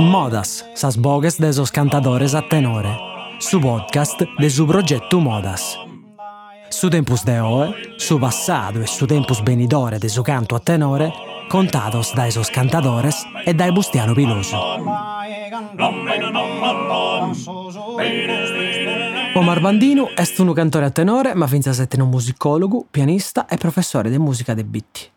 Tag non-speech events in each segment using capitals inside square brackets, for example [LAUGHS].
Modas, sas bogues de esos cantadores a tenore. Su podcast de su progetto Modas. Su tempus de oe, su passado e su tempus benidore de su canto a tenore, contados da esos cantadores e dai Bustiano Piloso. Omar Bandino è un cantore a tenore, ma finza sette un musicologo, pianista e professore di musica de bitti.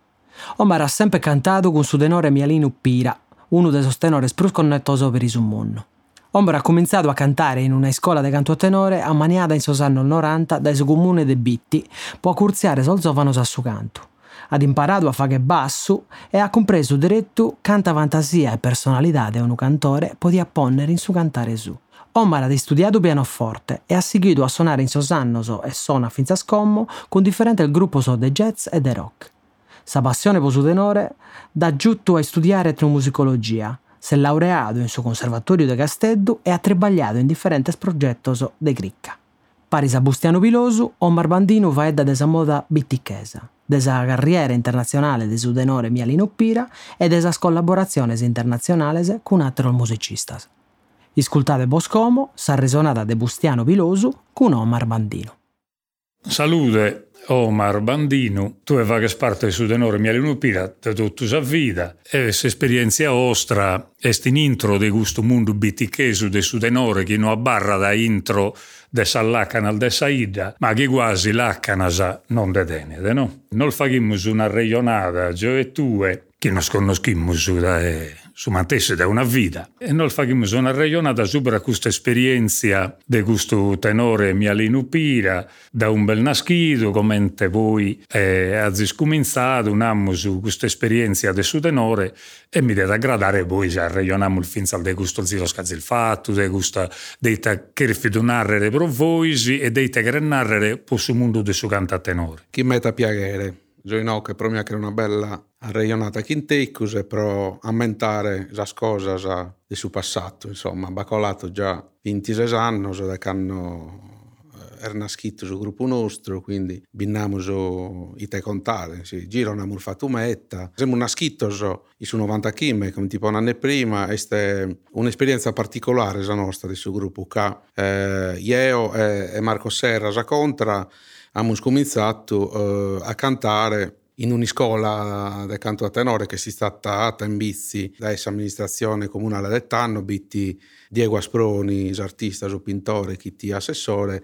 Omar ha sempre cantato con su tenore Mialino Pira, uno dei suoi tenori più connettosi per il mondo. Omar ha cominciato a cantare in una scuola di canto a tenore a Maniada in anni 90 dai suo comune de Bitti, può curziare sol zovanos a suo canto. Ha imparato a fare basso e ha compreso diretto canta fantasia e personalità di un cantore podia ponnere in suo cantare su. Omar ha studiato pianoforte e ha seguito a suonare in Sosannoso e suona finza scommo con differente gruppo so de jazz e de rock. Sa passione per su tenore dà giutto a studiare etnomusicologia. Si è laureato in suo conservatorio de Casteddu e ha trebagliato in differenti progetti de cricca. Pari a Bustiano Pilosu, Omar Bandino va da desa moda bittichesa, desa carriera internazionale de su tenore Mialino Pira e desa collaborazioni internazionali con altri musicisti. Iscultate Boscomo, sa resonata de Bustiano Pilosu con Omar Bandino. Salute, Omar Bandino, tu fai parte su denore mi all'inupira da tutta la vita e questa esperienza ostra è in intro di questo mondo biticheso de su denore che non abbarra da intro de sall'acana de saida, ma che quasi l'accanasa non de denede, no? Non facciamo una regionata, io e tu, che non conosciamo da... Eh su mantesse da una vita. E noi facciamo una regionata super questa esperienza di questo tenore Mialino Pira, da un bel nascido, come voi eh, avete scominciato un anno su questa esperienza del suo tenore e mi deve aggradare voi se regioniamo il finzal di questo zio scazzi fatto, di questo deita che rifido narrare per voi e deita che narrare per il mondo del suo canto a tenore. Chi metta piacere. Gioinò che per me è una bella arreionata Quintecus e per ammentare le cose del suo passato. Insomma, bacolato già 26 anni da che hanno eh, era scritto sul gruppo nostro, quindi binniamo i te contare, sì. gira una murfatumetta. Siamo una scritto su 90 km, come tipo un anno prima, è un'esperienza particolare la nostra di suo gruppo, che eh, io e Marco Serra Contra abbiamo cominciato eh, a cantare in una scuola del canto a tenore che si sta stata in bici da essa amministrazione comunale del Tanno, bitti Diego Asproni, artista, su pittore, chi ti assessore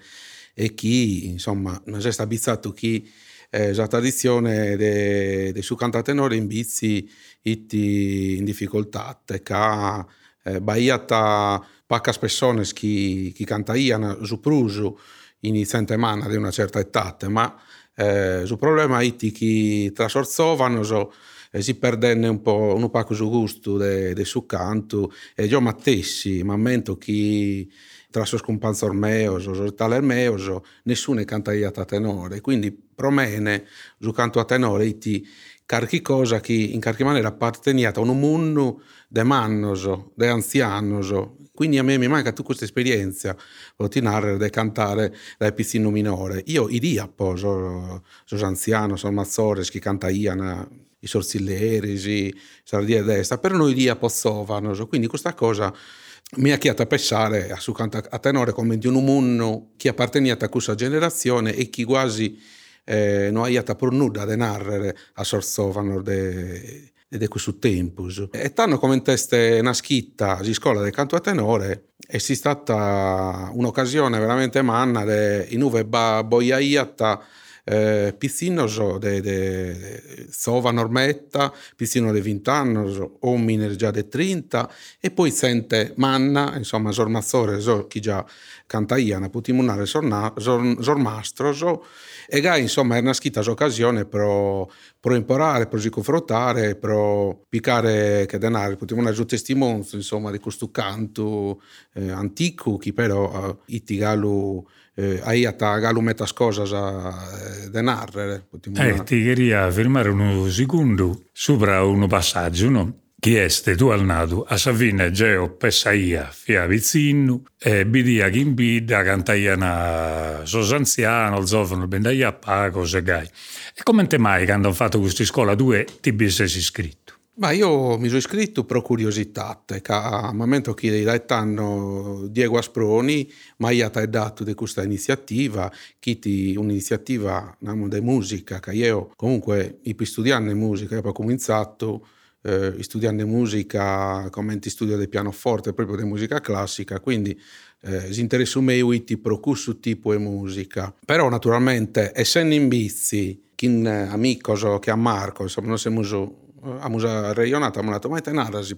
e chi, insomma, non si è stabilizzato chi eh, la tradizione del suo canto a tenore in bici in difficoltà, che ha eh, baiata poche persone che, che cantavano su pruso iniziante mana di una certa età, ma eh, il problema è che trasorzovano so, e si perdenne un po', un po' su gusto del suo canto e io mattessi, ma mento che tra so scompanzo ormeo, so tale ormeo, so, nessuno canta a tenore, quindi promene su canto a tenore ti carchi cosa che in qualche maniera apparteniata a un mondo de mannoso, de anzianoso, quindi a me mi manca tutta questa esperienza, di narrare, di cantare dal pizzino minore. Io idia poi, sono, sono anziano, sono mazzore, che canta Iana, i sorsilleri, i sardi a destra, però noi idia pozzovano, quindi questa cosa mi ha chiesto a pensare a a tenore come di un mondo che apparteneva a questa generazione e che quasi eh, non ha per nulla di narrare a sorzovano de ed è questo tempus. E tanto come teste una schitta di scuola del canto a tenore è stata un'occasione veramente manna de in uve ba boiaiata eh, pizzino de, de, sova normetta, pizzino de 20 anni, uomini già de 30 e poi sente manna, insomma, sormazzore, so, chi già canta iana, putimunare sormastro, so, e gai, insomma, è una schitta occasione per, imparare, per confrontare, per piccare che denaro, potremmo dare testimonianza, insomma, di questo canto eh, antico, che però eh, itigalu eh, aiata galu metas cosas a eh, de narrere. Eh, ti queria fermare un secondo sopra un passaggio, no? Chi este tu al nato a Savina Geo Pessaia fia vicino e bidia chi imbida cantaia na sos anziano, il zofano bendaia a pago, se gai. E come te mai quando hanno fatto questa scuola due ti bissi iscritto? Ma io mi sono iscritto per curiosità, che al momento che da etano Diego Asproni mi ha dato di questa iniziativa, che è un'iniziativa di musica, che io comunque studiando musica, ho cominciato eh, studiando musica come studio di pianoforte, proprio di musica classica, quindi eh, si interessa me uiti pro questo tipo di musica. Però naturalmente, essendo in bizi, chi amico che a Marco, insomma, noi siamo abbiamo ragionato, abbiamo detto, ma è nada si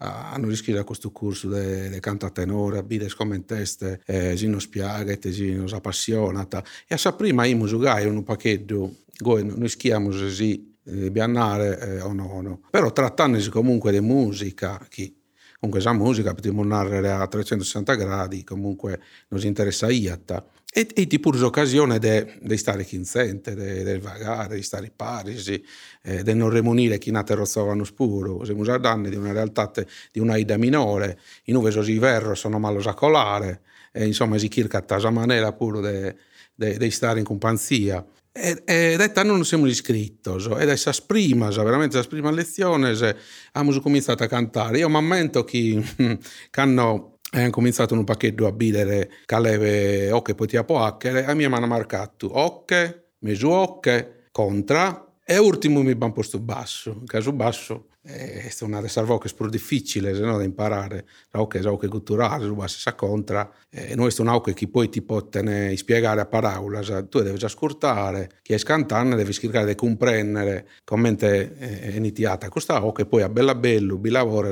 a non iscrivere a questo corso di canto a tenore, bide scommesse, eh, si non spiaga, si non appassionata. E a sa prima io giocai un pacchetto, noi schiamo così, eh, biannare eh, o no, no. Però trattandosi comunque di musica, chi comunque sa musica, potremmo narrare a 360 gradi, comunque non si interessa IATA. E, e ti pure l'occasione di stare chinsente, di vagare, di stare parisi, eh, di non remunire chi nate rozzavano spuro. Siamo già danni di una realtà di una ida minore, in uve sosi verro sono malo sacolare, e insomma si circa a maniera pure di stare in compagnia. E, e da non siamo iscritti, e da questa prima, veramente la prima lezione, abbiamo cominciato a cantare. Io mi ammento che, [LAUGHS] che hanno hanno cominciato un pacchetto a bidere caleve ocche potia po hackere a mia mano marcato ocche, mesu ocche, contra e ultimo mi abbiamo posto basso, caso basso è una delle voci più difficili no, da imparare, la è una culturale, la si contra, e noi è una che poi ti può spiegare a parole, tu devi ascoltare, chi è scantante devi cercare di comprendere come è iniziata questa che poi a bella bello, bi lavora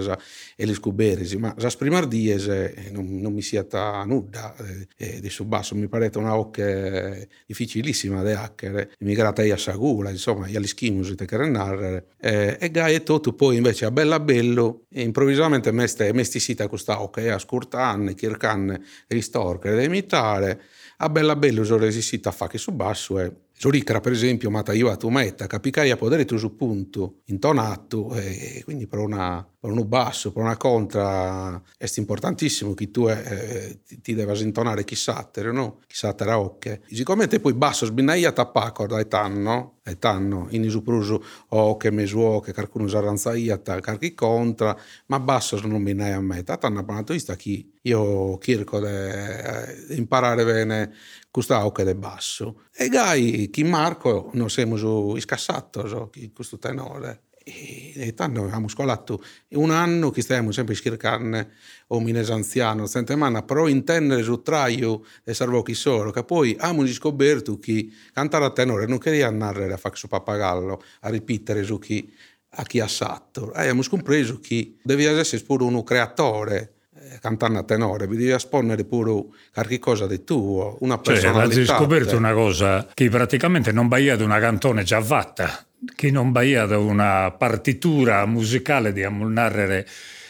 e li scoberisi, ma la prima diese non, non mi sia nuda eh, di su basso, mi pare una occhia difficilissima da hacker, immigrata a Sagula, insomma, gli schimusi te che narrare, eh, e gai e tutto poi invece a Bella Bello improvvisamente mesti sita questa e a scurtanne, chircanne, ristorcere, da imitare, a Bella Bello sono resistita a fare su basso e Giuricra, per esempio, mata io a tumetta, capicai a podere tu su punto, intonato, e quindi per, una, per un basso, per una contra, è importantissimo che tu eh, ti, ti devi intonare chissà, no? Chissà era ocche. Sicuramente poi basso sbinaia tappaco da etanno, etanno, in isupruso o che mesuo, che qualcuno sarranzaia, carchi contra, ma basso non binaia a me. Tata una panatoista chi io cerco di eh, imparare bene questa occhio del basso. E gai, chi Marco, non siamo scassato, questo tenore. E tanto abbiamo scolato un anno che stiamo sempre cercando omines anziano, settimana, però intendere su traio e servo chi solo, che poi abbiamo scoperto che cantare a tenore non queria andare a fare su pappagallo, a ripetere su chi a chi ha satto. E abbiamo compreso che devi essere pure un creatore cantando a tenore, devi esponnere pure qualche cosa di tuo, una personalità. Cioè, hai scoperto una cosa, che praticamente non baia di una cantone già fatta, che non baia di una partitura musicale di narrare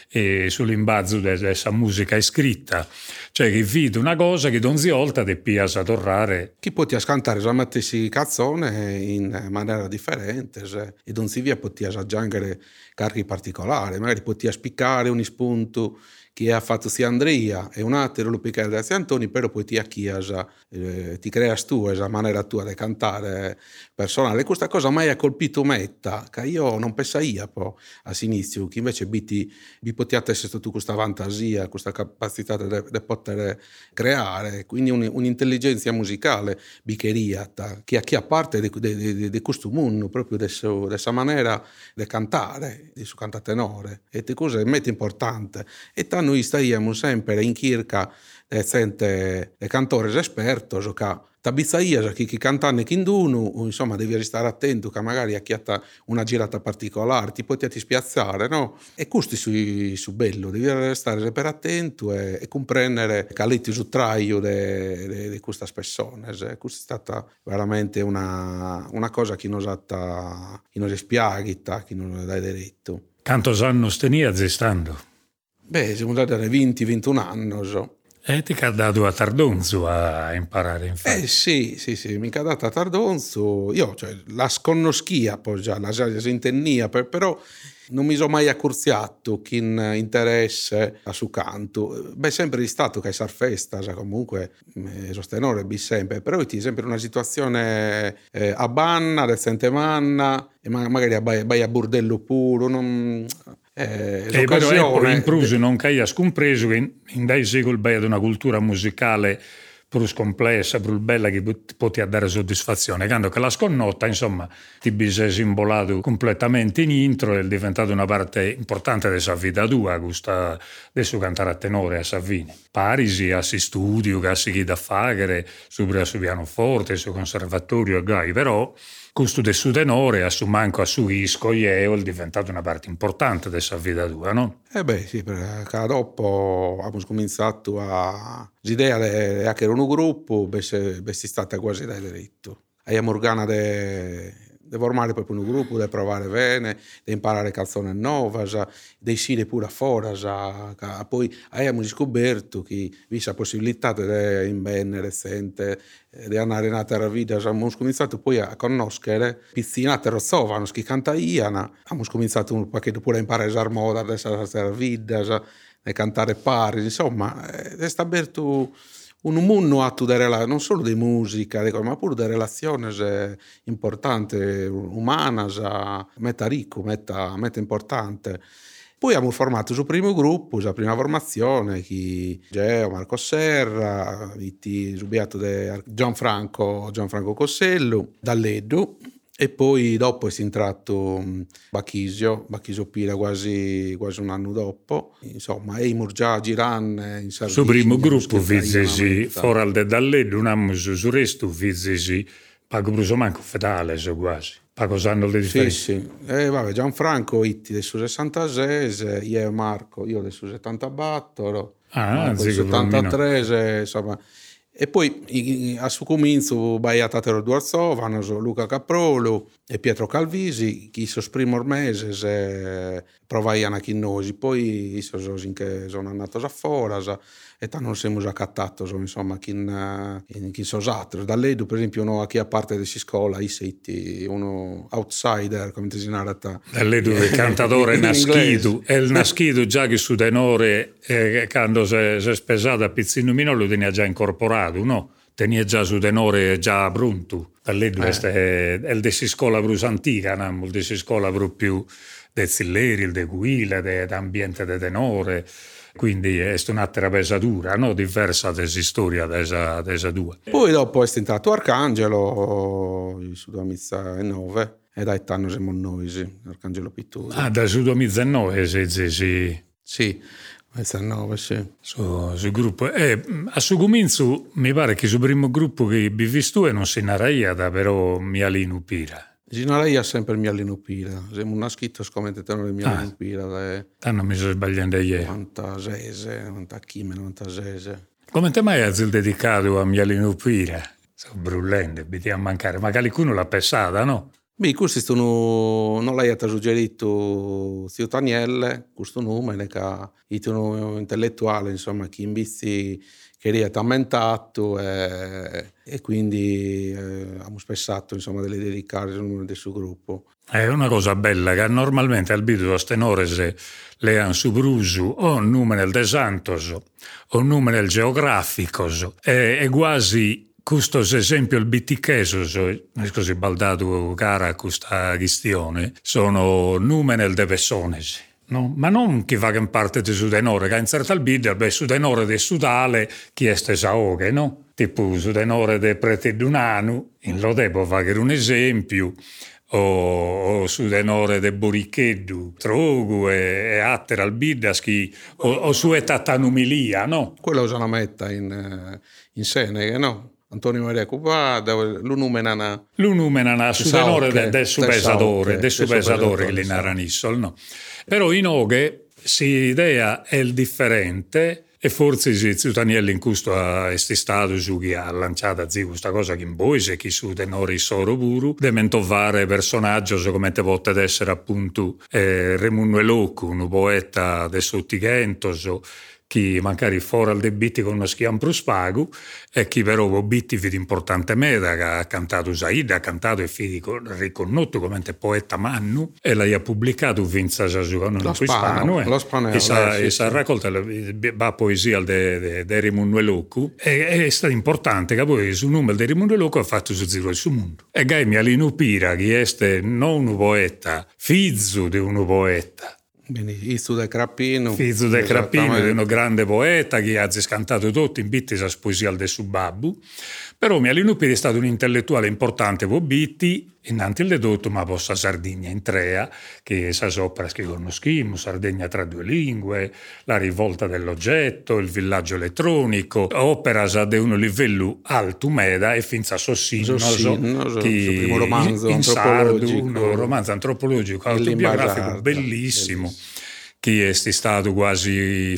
eh, sull'imbazzo questa musica scritta. Cioè che vede una cosa che non si olta e pia a. Chi poteva cantare la stessa canzone in maniera differente e non si via poteva aggiungere carichi particolari, magari poteva spiccare un spunto che ha fatto sia Andrea e un altro lo piccare da Antoni, però poi ti acchiasa, eh, ti crea tu, la maniera tua di cantare personale. Questa cosa mai ha colpito metta, che io non pensavo io all'inizio, che invece biti, vi potete essere tu questa fantasia, questa capacità di poter creare, quindi un, un'intelligenza musicale bicheria, che, che a parte di questo mondo, proprio questa maniera di cantare, di suo cantatenore, e di cose molto importanti. E noi stiamo sempre in circa eh, sente cantores espertos o che tabizzaia chi, chi cantane chi o insomma devi stare attento che magari ha chiata una girata particolare ti potete spiazzare no? e questo su, su bello devi stare sempre attento e, e comprendere che letti su traio di questa persone questa è stata veramente una, una cosa che non si spiagita che non dai diritto Quantos anni tenia zestando? Beh, siamo andati da 20-21 anni. So. E ti ha dato a Tardonzo a imparare infatti. Eh sì, sì, sì, mi ha dato a Tardonzo, io cioè, la sconnoschia poi già, la sintennia, però non mi sono mai accurziato chi interesse a su canto. Beh, sempre di stato che è festa, cioè comunque eh, sostenore bi sempre, però è sempre una situazione eh, a banna, recente manna, e magari a burdello puro, non... Eh, e però ecco, in Prusi non che hai scompreso che in, in dai secoli ad una cultura musicale più complessa, più bella che poteva dare soddisfazione. Quando che la sconnota, insomma, ti è simbolato completamente in intro e è diventato una parte importante della sua vita tua, questa adesso cantare a tenore a Savini. Parisi, a si studio, a si da fare, subito su pianoforte, su conservatorio, gai, però questo del suo tenore, a su manco a su isco, è diventato una parte importante della sua vita tua, no? Eh beh, sì, perché dopo abbiamo cominciato a... L'idea di che era un gruppo, beh, è stata quasi da diritto. Abbiamo organizzato di formare proprio un gruppo, di provare bene, di imparare canzoni nuove, di uscire pure fuori. Poi abbiamo scoperto che vi la possibilità di in bene recente, di andare in altra vita, abbiamo cominciato poi a conoscere pizzinate rozzovano, che cantavano, abbiamo cominciato un pacchetto pure a imparare a moda, a vita, a cantare pari, insomma, è stato aperto un mondo atto di relazione, non solo di musica, ma pure di relazioni importanti, umane, meta ricco, meta, meta importante. Poi abbiamo formato il primo gruppo, la prima formazione, che Geo, Marco Serra, subiato di Gianfranco, Gianfranco Cossello, Dalleddu, e poi dopo è entrato Bachisio, Bachisio Pira quasi, quasi, un anno dopo, insomma, Eimur già Giran in Sardegna. Sul primo gruppo vizesi, fuori da Dalleddu, un anno su resto vizesi, pago bruso manco fedale, so quasi. Pago sanno le differenze. Sì, sì. E vabbè, Gianfranco, Itti del su 66, io e Marco, io del su 74, ah, Marco del 73, insomma e poi a suo comincio vai Tatero Duarzovano, Luca Caprolo e Pietro Calvisi, che sono primi mesi provavano anche noi, poi sono sono andati a fuori e non siamo già cattati, insomma, chi, in, chi sono altri. Da lei, per esempio, uno a chi a parte della scuola, i siti, uno outsider, come ti narrata. Da lei dove il cantatore nascido, e il nascido già che su tenore, eh, quando si è spesato a pizzino mino, lo tenia già incorporato, no? Tenia già su tenore già pronto. Da lei dove eh. è il scuola più antica, no? il scuola più del Zilleri, il de Guila, dell'ambiente de tenore quindi è un'altra pesatura, no? diversa dalla storia della due. Poi dopo è entrato Arcangelo, su 2009, e da etano siamo noi, Arcangelo Pittore. Ah, da su 2009 sì, sì, sì. Sì, 2009, sì. Su, su gruppo. Eh, a suo comincio mi pare che sul primo gruppo che vi visto non si narraia, però mi alinu pira. Ginarei ha sempre il mio all'inupira, siamo una scritto scommente il mio ah. all'inupira. Tanto mi sto sbagliando ieri. 96, 90 chime, 96. Come te mai hai dedicato a mia all'inupira? Sto brullendo, mi a mancare, ma qualcuno l'ha pensata, no? Beh, questo sono, non l'hai suggerito Zio Tanielle, questo nome, che è un intellettuale, insomma, che in vizi che è aumentato e, e quindi eh, abbiamo spessato insomma, delle dedicare al numero del suo gruppo. È una cosa bella che normalmente al bido a stenore le hanno su brusu o un numero del santos o un numero geografico e, e quasi questo esempio il biticheso è così baldato cara questa questione sono numeri de persone No? Ma non che va in parte di sudenore, che in certa albida, beh, sudenore di sudale, chi è stesa oghe, no? Tipo sudenore di prete dunanu, in lo devo fare un esempio, o, o sudenore de boricheddu, trogu e, e altre albidas, chi, o, o su etattanumilia, no? Quello usano metta in, eh, in Seneghe, no? Antonio Maria Cupada, l'unumenana... L'unumenana, sudenore del de subesadore, del subesadore che li naranissol, no? Però in oghe si idea è il differente e forse si Zutanielli in questo stato su chi ha lanciato zi questa cosa che in voi se chi su tenori soro buru de mentovare personaggio so come te volte essere appunto eh, Remuno Elocu un poeta de Sottighento so, chi magari fuori al debitti conosciamo più spago e chi però bitti vidi importante meda che ha cantato Saida, ha cantato e fidi riconosciuto come poeta Mannu e l'ha pubblicato Vinza Giasugano in ispano, eh. lo spanello, e sa, e sì. raccolta la poesia di de Rimundo Locu e è stato importante che poi sul numero di Rimundo Locu ha fatto su Zero sul mondo e Gai mi Pira che è non un poeta figlio di un poeta Benissimo, de Crappino. Figlio de Crappino, di un grande poeta che ha scantato tutto in bitti sa poesia del suo babbo. Però Mialino Piri è stato un intellettuale importante per Bitti, innanti il dedotto, ma possa Sardegna in trea, che sa sopra che conosciamo, Sardegna tra due lingue, la rivolta dell'oggetto, il villaggio elettronico, opera di un livello alto meda e finza sossino, so, no, che primo romanzo in, in sardo, un romanzo antropologico, autobiografico bellissimo, bellissimo, che è stato quasi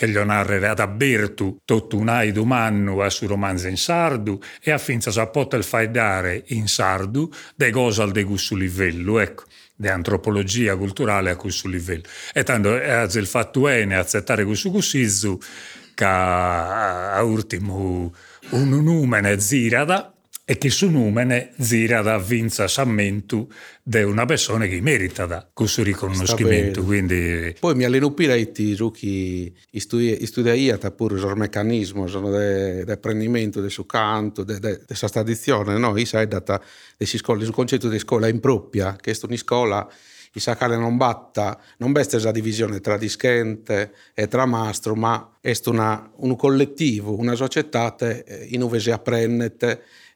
che gli narrere ad abertu tutto un aido manno a su romanzo in sardu e affinza sa poter fai dare in sardu de cose al de questo livello, ecco di antropologia culturale a questo livello. E tanto è il fatto bene accettare questo cosizzo che a ultimo un numene zirada e che su numene zira da vinza sammento di una persona che merita da questo riconoscimento. Quindi... Poi mi alleno più ai giochi studiata pure il meccanismo di apprendimento del suo canto, della sua tradizione. No? Io sai, data il concetto di scuola impropria, che è una scuola i sacale non batta, non veste la divisione tra dischente e tra mastro, ma è una, un collettivo, una società eh, in cui si apprende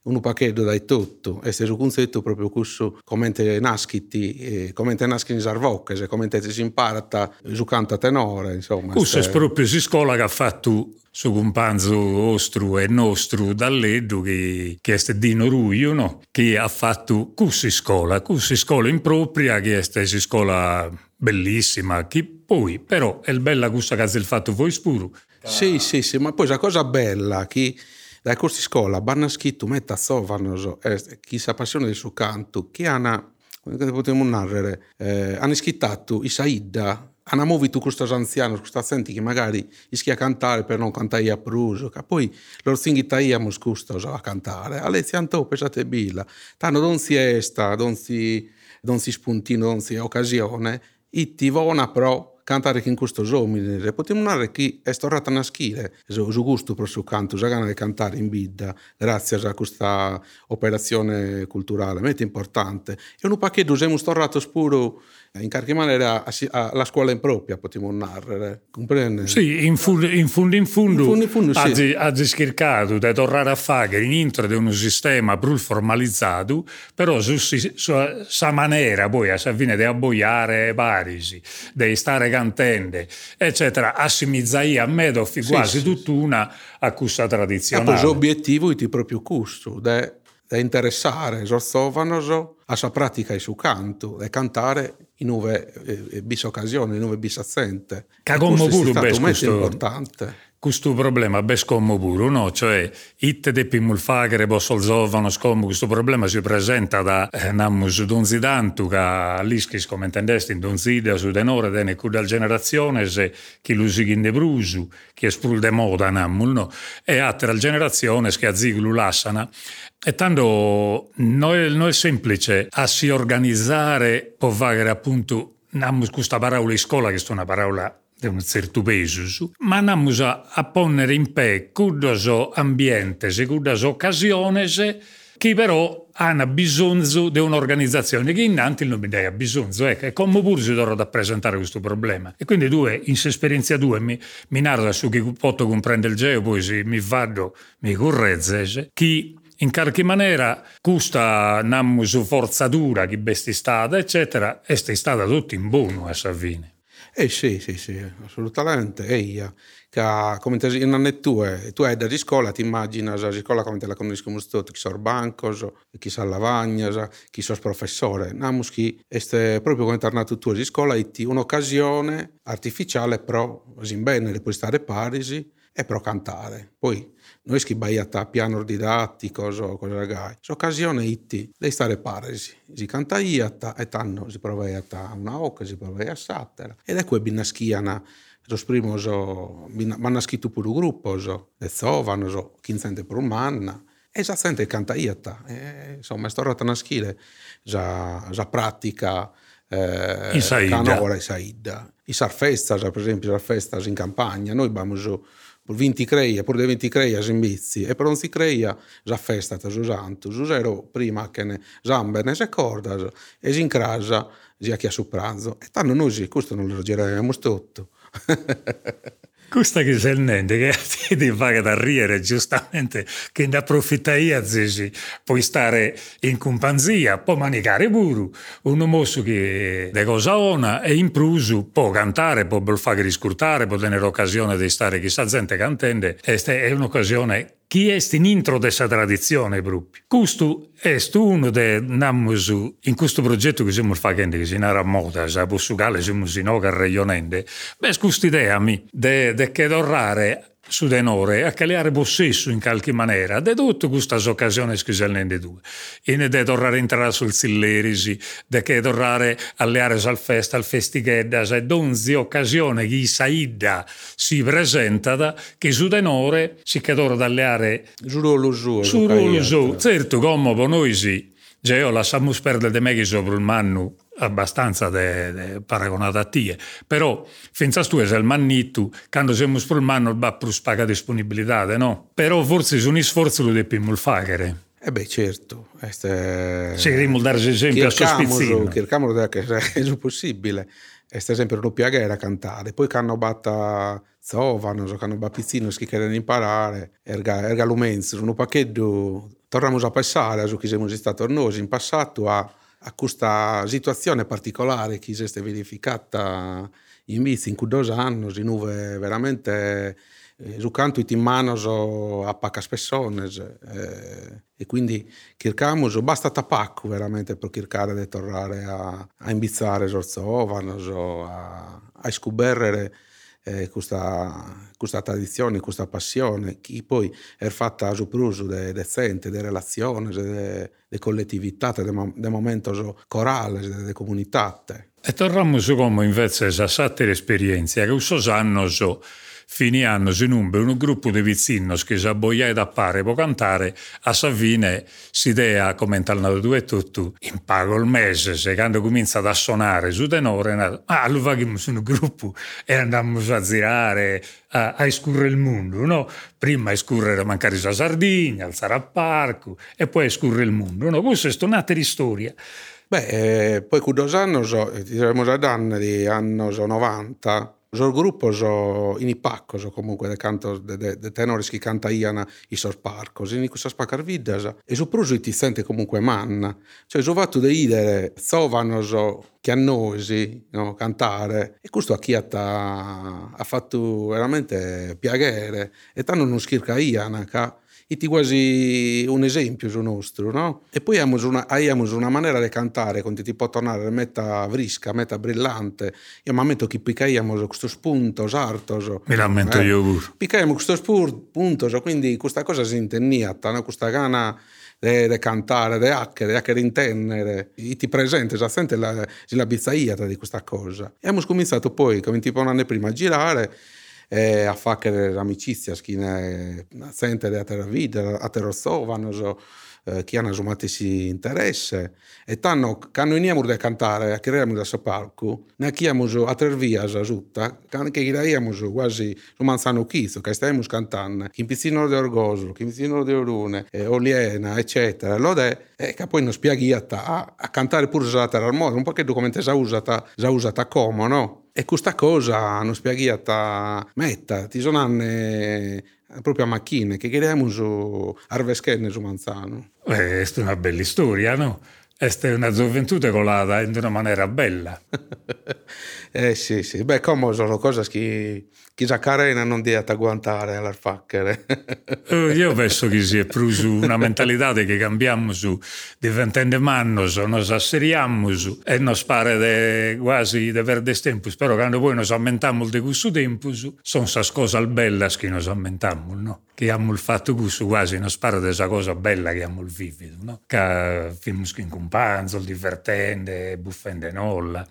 un pacchetto dai tutto, e se su concetto proprio questo come nasciti, eh, come nasciti in sarvocche, come si impara su canta tenore, insomma. Questo è proprio si scuola che ha fatto su companzo ostru e nostro dall'Eddu che, che è Dino Ruio, no? che ha fatto questa scuola, questa scuola impropria che è questa scuola bellissima, che poi però è bella questa che ha fatto voi spuro. Sì, sì, sì, ma poi la cosa bella che da questa scuola vanno scritto metta sovano eh, chi si appassiona del suo canto che hanno come potremmo narrare? Eh, hanno scritto i Saida hanno muovito questo anziano questi accenti che magari ischia a cantare per non cantare a pruso che poi loro si invitaiamo questo a cantare. A lezione pensate billa. Tanto non si esta non si, non si spuntino non si occasione. E ti vona però cantare che in questo giorno potremmo narrare che è storata una schile su gusto per il suo canto già gana di cantare in bidda grazie a questa operazione culturale molto importante. E un pacchetto usiamo storrato spuro in qualche maniera la scuola impropria potremmo narrare comprende? Sì, in fondo in fondo, in fondo, in fondo, in fondo sì. ha cercato di tornare a fare in intro di un sistema più formalizzato però su questa maniera poi a fine di abboiare Parisi di stare cantando eccetera assimizzaia a me quasi sì, tutta una a questa tradizionale e l'obiettivo è proprio questo da interessare Zorzovano a sua pratica e su canto e cantare in nuove eh, bis occasioni, in nuove bis accente. Cagommo pure è questo, importante. Questo problema è scommo pure, no? Cioè, it de pimulfagere posso zovano scommo, questo problema si presenta da eh, namus donzi dantu che l'ischis come intendesti in donzida su denore dene cudal generazione se chi lo in de brusu, chi è sprul de moda namul, no? E altra generazione che a ziglu lassana e tanto non è, semplice a si organizzare può vagare appunto questa parola in scuola che è una parola di un certo peso, ma andiamo a ponere in pe cudos ambientes e cudas occasioni che però hanno bisogno di un'organizzazione che innanzi non mi dai bisogno. Ecco, e come pure si dovrà rappresentare questo problema. E quindi due, in esperienza due, mi, mi narra su chi posso comprendere il geo, poi si, mi vado, mi correzzese, chi in qualche maniera questa namus forzatura che è stata, eccetera, è stata tutto in buono a Savini. Eh sì, sì, sì, assolutamente. E io, che come te, in anni tue, tu hai da scuola, ti immagini la scuola come te la conosciamo tutti, chi sono bancos, chi sono lavagna, chi sono professore. Namus che è proprio come tornato tu a scuola, è un'occasione artificiale, però, in bene, puoi stare parisi e però cantare. Poi noi schibaiata a piano didattico, so, cosa ragai. S'occasione itti, lei stare paresi. Si canta iata e tanno si provaiata una occa, si provai a sattera. Ed ecco è binaschiana Los primos vanno scritto pure gruppo, le zovano, chi sente per un manna. E già sente canta iata. E, insomma, è stata una schile, già, già pratica, eh, Isaida. canora Isaida. I sarfestas, per esempio, sarfestas in campagna, noi abbiamo giù 20 creia, per 20 creia in bizi, e per non si creia già festa, già santo, già ero prima che ne zambe, ne se corda, e si incrasa, già chi ha su pranzo. E tanto noi, questo non lo gireremo tutto. [LAUGHS] Questa niente, che [LAUGHS] ti fa da ridere giustamente, che ne approfitta io, puoi stare in compagnia, può manicare pure, un mosso che de cosa ona e in prusu può cantare, può fare riscurtare, può tenere occasione di stare chissà gente cantende, è un'occasione chi in intro dessa tradizione proprio. Questo è uno de namus in questo progetto che stiamo facendo, che si narra moda, a Portugal siamo in oca regionende. Beh, questa idea mi, de che dorrare su denore a creare possesso in qualche maniera. De tutte queste occasioni che si ne due. In de tornare entrare sul sillerisi de che tornare alle aree al festa al festighedda. E donzi occasione che saidda si presenta da che su denore si che d'ora dalle aree su lo su lo su certo come per noi sì Già io lasciamo perdere di me che sopra il manno abbastanza de, de paragonata a tie. Però, finza tu è il mannitto, quando siamo sul manno va più spaga disponibilità, no? Però forse sono sforzi lo dobbiamo fare. Eh beh, certo. Este... Sì, dobbiamo dare esempio a sospizzino. Cerchiamo che [LAUGHS] è possibile. Questo esempio non piaga cantare. Poi che hanno batta zovano, che hanno bapizzino, che vogliono imparare, erga, erga lumenzo, un pacchetto, torniamo a passare, su chi siamo stati noi in passato, a a questa situazione particolare che si è verificata in Vizi in due anni, in cui veramente eh, su canto in mano a pacas persone eh, e quindi cerchiamo basta tapacco veramente per cercare di tornare a, a imbizzare i a, a scoprire eh, questa, questa, tradizione, questa passione, che poi è fatta a supruso de, di relazioni, di collettività, di momento corale, di comunità. E torniamo su come invece a sattere esperienze, che questo anno so, fini anno in un, un gruppo di vicini che si abboiai da pare può cantare, a sa fine si idea, come in due e tutto, in pago il mese, se quando comincia a suonare su tenore, ah, lo facciamo su un gruppo e andiamo a girare, a, a escurre il mondo, no? Prima escurrere mancare la Sardegna, alzare al parco e poi escurre il mondo, no? Questa è un'altra storia. Beh, eh, poi con due anni, diremo ad anni, anni 90, il gruppo so in ipacco so comunque de canto de, de, de tenores che canta iana i sorparcos in questa spaccar vidas e so pruso ti sente comunque manna. Cioè so fatto de idere zovano so chiannosi no, cantare. E questo a chi ha, ha fatto veramente piacere e tanto non schirca iana che è quasi un esempio nostro, no? E poi abbiamo una, abbiamo una maniera di cantare, quando ti può tornare meta vrisca, meta brillante. Io mi ammetto che piccaiamo questo spunto, sarto. Mi lamento eh? io pure. Piccaiamo questo spunto, quindi questa cosa si intenniata, no? questa gana di cantare, di hacker, di hacker intendere, ti presente esattamente la, la bizzaiata di questa cosa. E abbiamo cominciato poi, come tipo un anno prima, a girare e a fare amicizia, chi ne sente a terra vita, a terra sovano, so, eh, chi hanno sommato si interesse e tanno quando iniamo a cantare a creiamo da palco ne abbiamo a tre via tutta che creiamo quasi un manzano chizzo che stiamo cantando in pizzino di Orgosolo in pizzino di Orune eh, Oliena eccetera lo de e che poi non spieghiata a, a cantare pure la terra al modo un po' che documento già usata già usata come no e questa cosa hanno spiegato metta, ti sono anni proprio a macchine che chiediamo su Arveschenne su Manzano. Eh, è una bella storia, no? Questa è una gioventù colata in una maniera bella. [LAUGHS] eh sì, sì. Beh, come sono cose che chissà carena non dia a guantare alla facchere. Eh, io penso che sia più su una mentalità che cambiamo su, diventando mannos, nos asseriamo su, e non pare de, quasi di perdere tempo, però quando poi nos aumentiamo di questo tempo, sono queste cose belle che nos aumentiamo, no? Che abbiamo il fatto questo quasi non spara di questa cosa bella che abbiamo vivido, no? Che abbiamo in cumpanzo, divertente, buffende nolla.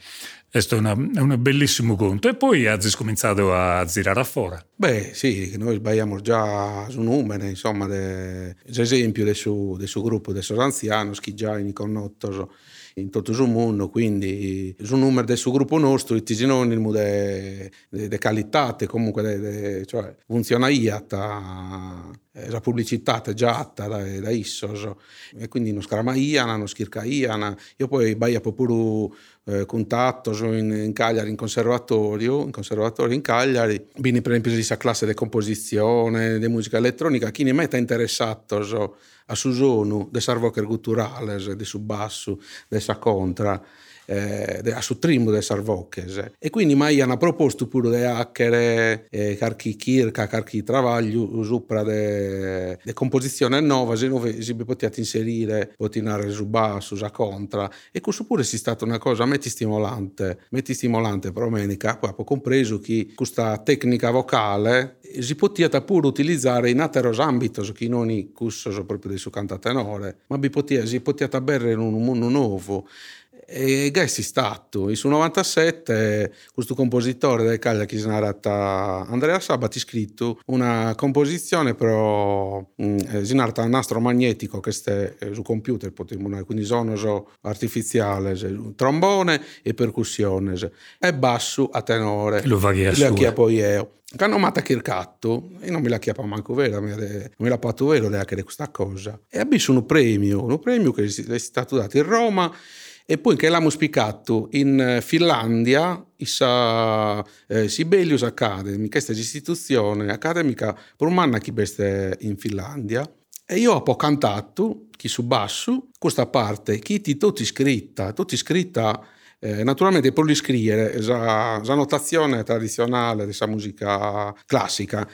Questo è, una, un bellissimo conto. E poi ha cominciato a girare a fuori. Beh, sì, noi sbagliamo già su numeri, insomma, de, esempio del suo, del suo gruppo, dei suoi anziani, che già in connotto in tutto il mondo, quindi il numero del suo gruppo nostro, è sinonimo di qualità, comunque de, de, cioè, funziona IATA, la pubblicità è già atta da, da Issos, e quindi non scrama Iana, non schirca Iana, io poi baia pure eh, contatto in, in, Cagliari in conservatorio, in conservatorio in Cagliari, quindi per esempio questa classe di composizione, di musica elettronica, chi ne mette interessato so, a su zonu de sarvocher culturales, de su basso, de sa contra, eh, a su trimbo de sarvoches. E quindi mai hanno proposto pure de hacker, eh, carchi kirka, carchi travaglio, sopra de, de composizione nuova, se non si potete inserire, potinare su basso, su contra. E questo pure è stata una cosa metti stimolante, metti stimolante per domenica, poi ho compreso che questa tecnica vocale si poteva pure utilizzare in altri ambiti che non i cussos proprio del suo cantatenore, ma si poteva bere in un mondo nuovo. E Gessi è stato, su 97 questo compositore del Cagliari che si narrata Andrea Sabati ha scritto una composizione però mm, eh, si narrata nastro magnetico che sta eh, su computer potremmo quindi sono artificiale trombone e percussione e basso a tenore. Lo va a poi io che hanno mata Kirkatto e non me la chiappa manco vero, non me l'ha fatto vero anche di questa cosa. E ha bisogno un premio, un premio che è stato dato in Roma e poi che l'abbiamo spiccato in Finlandia, issa eh, Sibelius Academy, questa è l'istituzione accademica anno che veste in Finlandia. E io ho cantato, chi su basso, questa parte, chi ti tutti scritta, tutti scritta eh, naturalmente per scrivere la notazione tradizionale della musica classica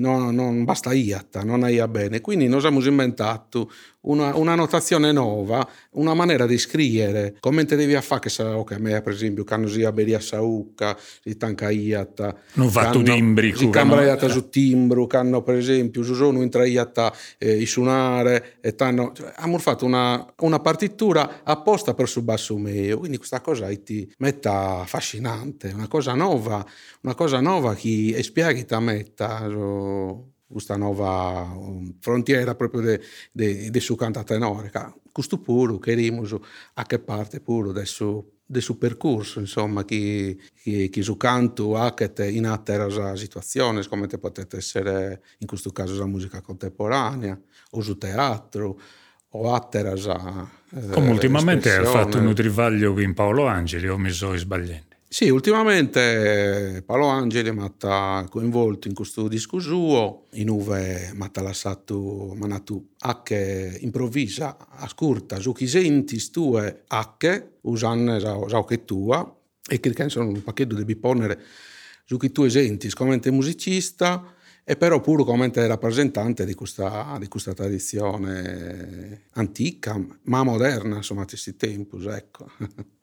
non, non basta iatta, non è bene, quindi noi abbiamo inventato una, una, notazione nuova, una maniera di scrivere, come te devi fare che sa, ok, a me per esempio, quando si aberia saucca, si tanca iatta. Non fa tu timbri. Si cambia iatta su timbro, quando per esempio si sono in iatta eh, i suonare, e tanno, cioè, abbiamo fatto una, una, partitura apposta per su basso mio, quindi questa cosa ti metta affascinante, una cosa nuova, una cosa nuova che spiegata metta questa nuova um, frontiera proprio del suo cantatenore. Questo puro che rimuso a che parte pure del suo, del suo percorso, insomma, che, che, che su canto anche in altre situazioni, come potete essere in questo caso la musica contemporanea, o su teatro, o altre eh, Come ultimamente ha fatto un trivaglio in Paolo Angeli, o mi sto sbagliando? Sì, ultimamente Paolo Angeli mi ha coinvolto in questo disco suo, in cui mi ha lasciato manatu anche improvvisa, ascolta, su chi senti tue anche, usando la che tua, e che sono un pacchetto di biponere su chi tu senti, come musicista, e però pure come rappresentante di questa, di questa, tradizione antica, ma moderna, insomma, a questi tempi, ecco.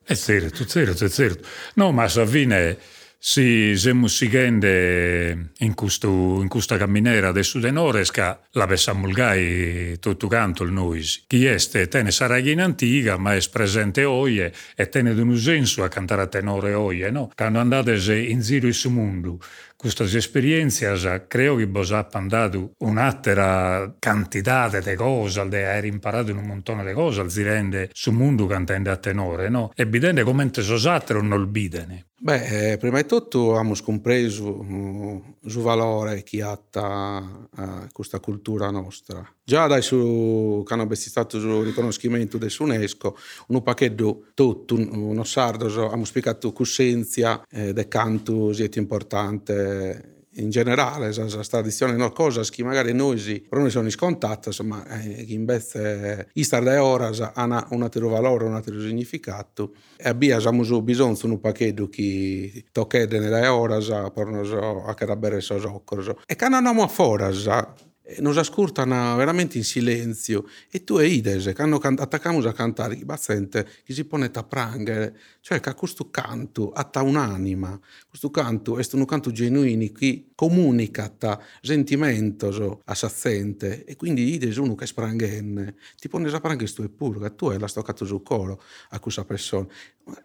È certo, certo, certo. No, ma alla fine si siamo seguendo in, in questa camminera del Sudenores che la pensiamo tutto canto il noi. Chi è tene in antica, ma è presente oggi e tene un senso a cantare a tenore oggi, no? Quando andate in giro in mondo queste esperienze credo che vi abbiano dato un'altra quantità di cose, aver imparato un montone di cose, si rende sul mondo cantando a tenore, no? E vedendo come sono altri non lo bidene. Beh, eh, prima di tutto abbiamo compreso il valore che ha uh, questa cultura nostra. Già da su, quando è stato il riconoscimento dell'UNESCO, un pacchetto tutto, uno sardo, abbiamo spiegato coscienza eh, del canto è importante in generale, questa tradizione no, cosa che magari noi per noi sono scontate, ma eh, invece questa da ora ha un altro valore, un altro significato e abbiamo bisogno di un pacchetto che tocca nelle ore per a che bere so e che non abbiamo fuori nos ascoltano veramente in silenzio. E tu e ides che hanno attaccamo a cantare chi bazzente chi si pone a prangere cioè che questo canto ha un'anima questo canto è un canto genuino che comunica sentimento a sazzente e quindi ides uno che sprangenne ti pone a prangere sto e pure tu hai la stoccato sul coro a questa persona.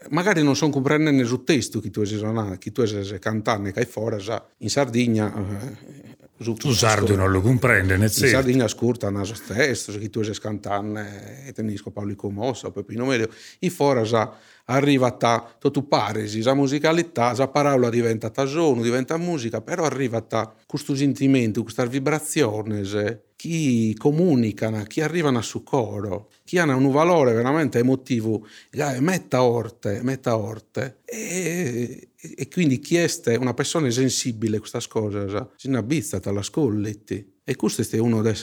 Magari non sono comprendendo il testo che tu hai che tu hai cantando che hai fuori in Sardegna eh, tu sardo non lo comprende, In Sardegna ascolta naso stesso, che tu sei scantante e tenisco Paolo Comossa, Peppino Medio, i fora già arriva a tutto paresi, la musicalità, la parola diventa suono, diventa musica, però arriva a questo sentimento, questa vibrazione, chi comunicano, chi arrivano a su coro, chi hanno un valore veramente emotivo, è metta orte, metta orte. E, e quindi chi è una persona sensibile a questa cosa, si abbizza alla scolletti. E questo è uno delle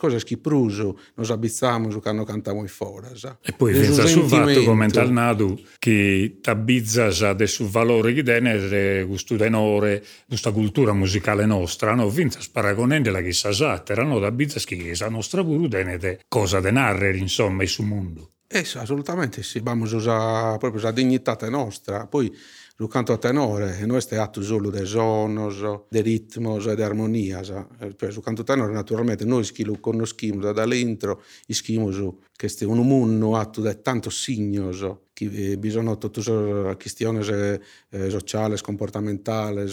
cose che pruso noi abbizziamo quando cantiamo fuori. E poi pensa sul fatto, come al nato, che ti abbizza sul valore che tiene questo tenore, questa cultura musicale nostra, no? Vinza sparagonende la chissà esatta, no? Da abbizza che la nostra pure tiene cosa da narrare, insomma, sul mondo. Eh, assolutamente sì, abbiamo usare proprio la dignità nostra. Poi sul canto a tenore, e noi stiamo solo de sonos, de ritmos e de armonias. Cioè, sul canto a tenore, naturalmente, noi lo conosciamo da dall'intro, ischiamo che è un mondo atto di tanto signos, che eh, bisogna tutte le questioni eh, sociali, comportamentali,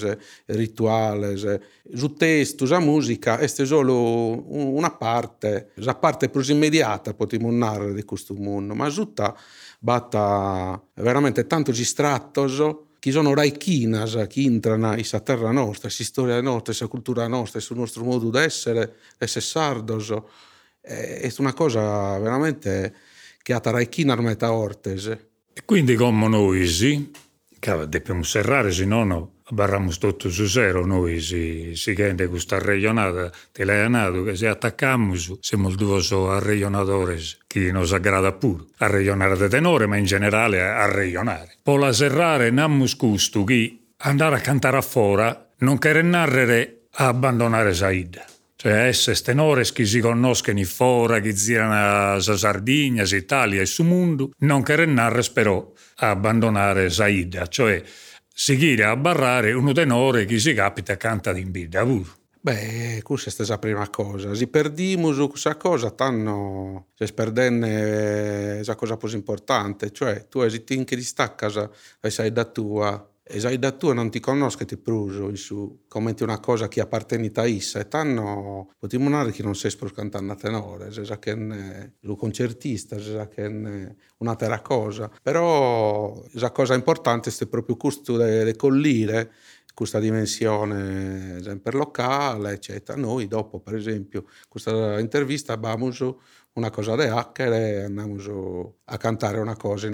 rituali. Su testo, la musica, è solo una parte, la parte più immediata, potremmo narrare di questo mondo, ma tutta batta veramente tanto gistrattoso chi sono raichinas che entrano in terra nostra, in storia nostra, in cultura nostra, sul nostro modo di essere, essere sardos. È una cosa veramente che ha raichina metà ortese. E quindi come noi, che dobbiamo serrare, se no, barramos tutto su zero noi si, si gente questa regionata l'hai nato che se attaccamo siamo due arregionadori che nos aggrada pure a regionare de tenore ma in generale a regionare poi la serrare nammus custo che andare a cantare a fora non che narrere a abbandonare Saida cioè essere tenore che si conoscono in fora che girano a Sardegna, Italia e su mondo non che narrare però abbandonare Saida cioè seguire a barrare uno tenore che si capita canta in bida. Beh, questa è la prima cosa. Se perdiamo questa cosa, tanno si perdenne la cosa più importante. Cioè, tu hai che distacca e sai da tua e sai da tu non ti conosco ti pruso su. Commenti una cosa che appartiene a issa e tanno potremmo dire che non sei cantare a tenore se che è lo concertista se che è un'altra cosa. Però la cosa importante è proprio questo di collire questa dimensione sempre locale eccetera. Noi dopo per esempio questa intervista abbiamo una cosa di hacker e andiamo a cantare una cosa in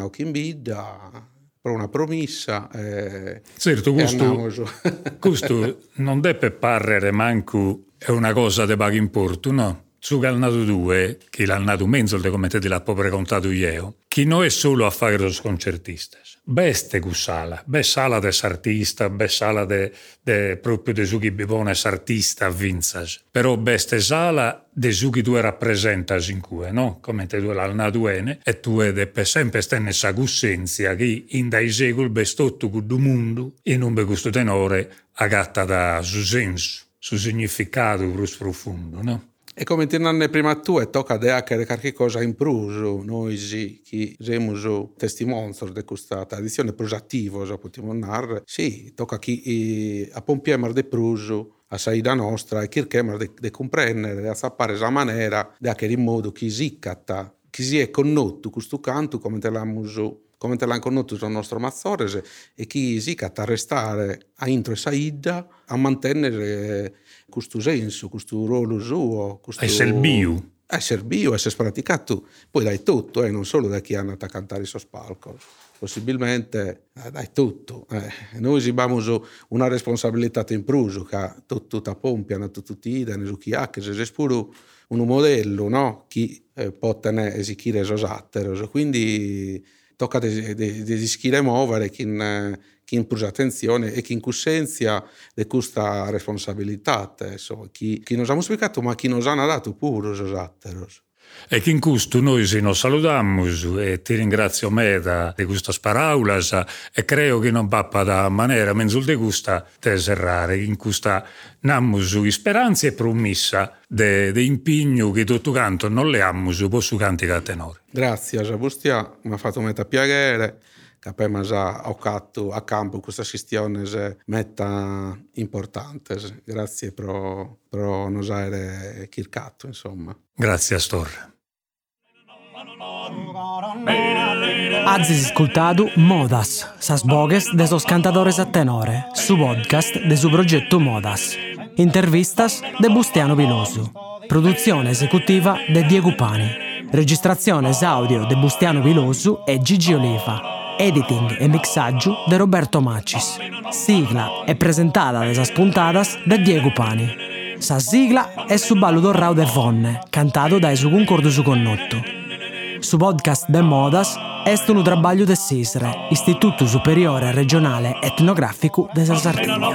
Ochimbida una promessa. Eh, certo, questo, [LAUGHS] questo non deve parere manco è una cosa di poco importo, no? Su nato due, che l'ha nato mezzo, come te l'ha proprio contato io, che non è solo a fare lo sconcertista. Beste sala, be sala des artista, be sala de, de proprio de su chi bivone artista vinzas. Però beste sala de su chi tu rappresentas in cui, no? Come te tu l'al naduene, e tu ed è sempre stenne sa gussenzia che in dai secoli bestotto cu du mondo e non be questo tenore agatta da su senso, su significato più profondo, no? E come ti nanne prima tu, e tocca hacker qualche cosa in pruso, noi che siamo testimoni di questa tradizione prusativa, se possiamo narrare, sì, tocca chi a pompiemar de pruso, a saida nostra, e de, de comprendere, a sapere la maniera, di hacker in modo che si catta, che si è connotto questo canto, come te l'abbiamo come te l'hanno conosciuto il nostro Mazzores e chi si catta a restare a intro e saida a mantenere questo senso, questo ruolo suo. Questo... Essere bio. Essere bio, essere praticato poi dai tutto, eh, non solo da chi è andato a cantare sul palco. Possibilmente eh, dai tutto. Eh. Noi abbiamo una responsabilità in pruso che tutto ta pompiano, tutti i dani, su chi ha, che se pure un modello, no? Chi eh, può tenere esicire esattero. Quindi tocca di, di, di muovere chi, chi impose attenzione e chi in cussenza di questa responsabilità, so, chi, chi nos ha spiegato ma chi nos ha dato pure os atteros. E che in questo noi si nos saludamos e ti ringrazio meda di queste parole e credo che non pappa da maniera menzul de gusta te serrare in questa namus speranze e promessa de, de impegno che tutto canto non le ammus posso canticare a tenore. Grazie, Zabustia, mi ha fatto metà piacere che abbiamo già occato a campo questa questione metta importante. Grazie per, per non aver chircato, insomma. Grazie a Storre. Azis ascoltado Modas, sas bogues de sos cantadores a tenore, su podcast de su progetto Modas. Intervistas de Bustiano Vilosu. Produzione esecutiva de Diego Pani. Registrazione audio de Bustiano Vilosu e Gigi Oliva. Editing e mixaggio de Roberto Macis. Sigla e presentata de sas puntadas de Diego Pani. Sa sigla è su ballo d'Orrao de Fonne, cantato da su concordo su connotto. Su podcast de Modas est un trabalho de SISRE, Istituto Superiore Regionale Etnografico de Sardegna.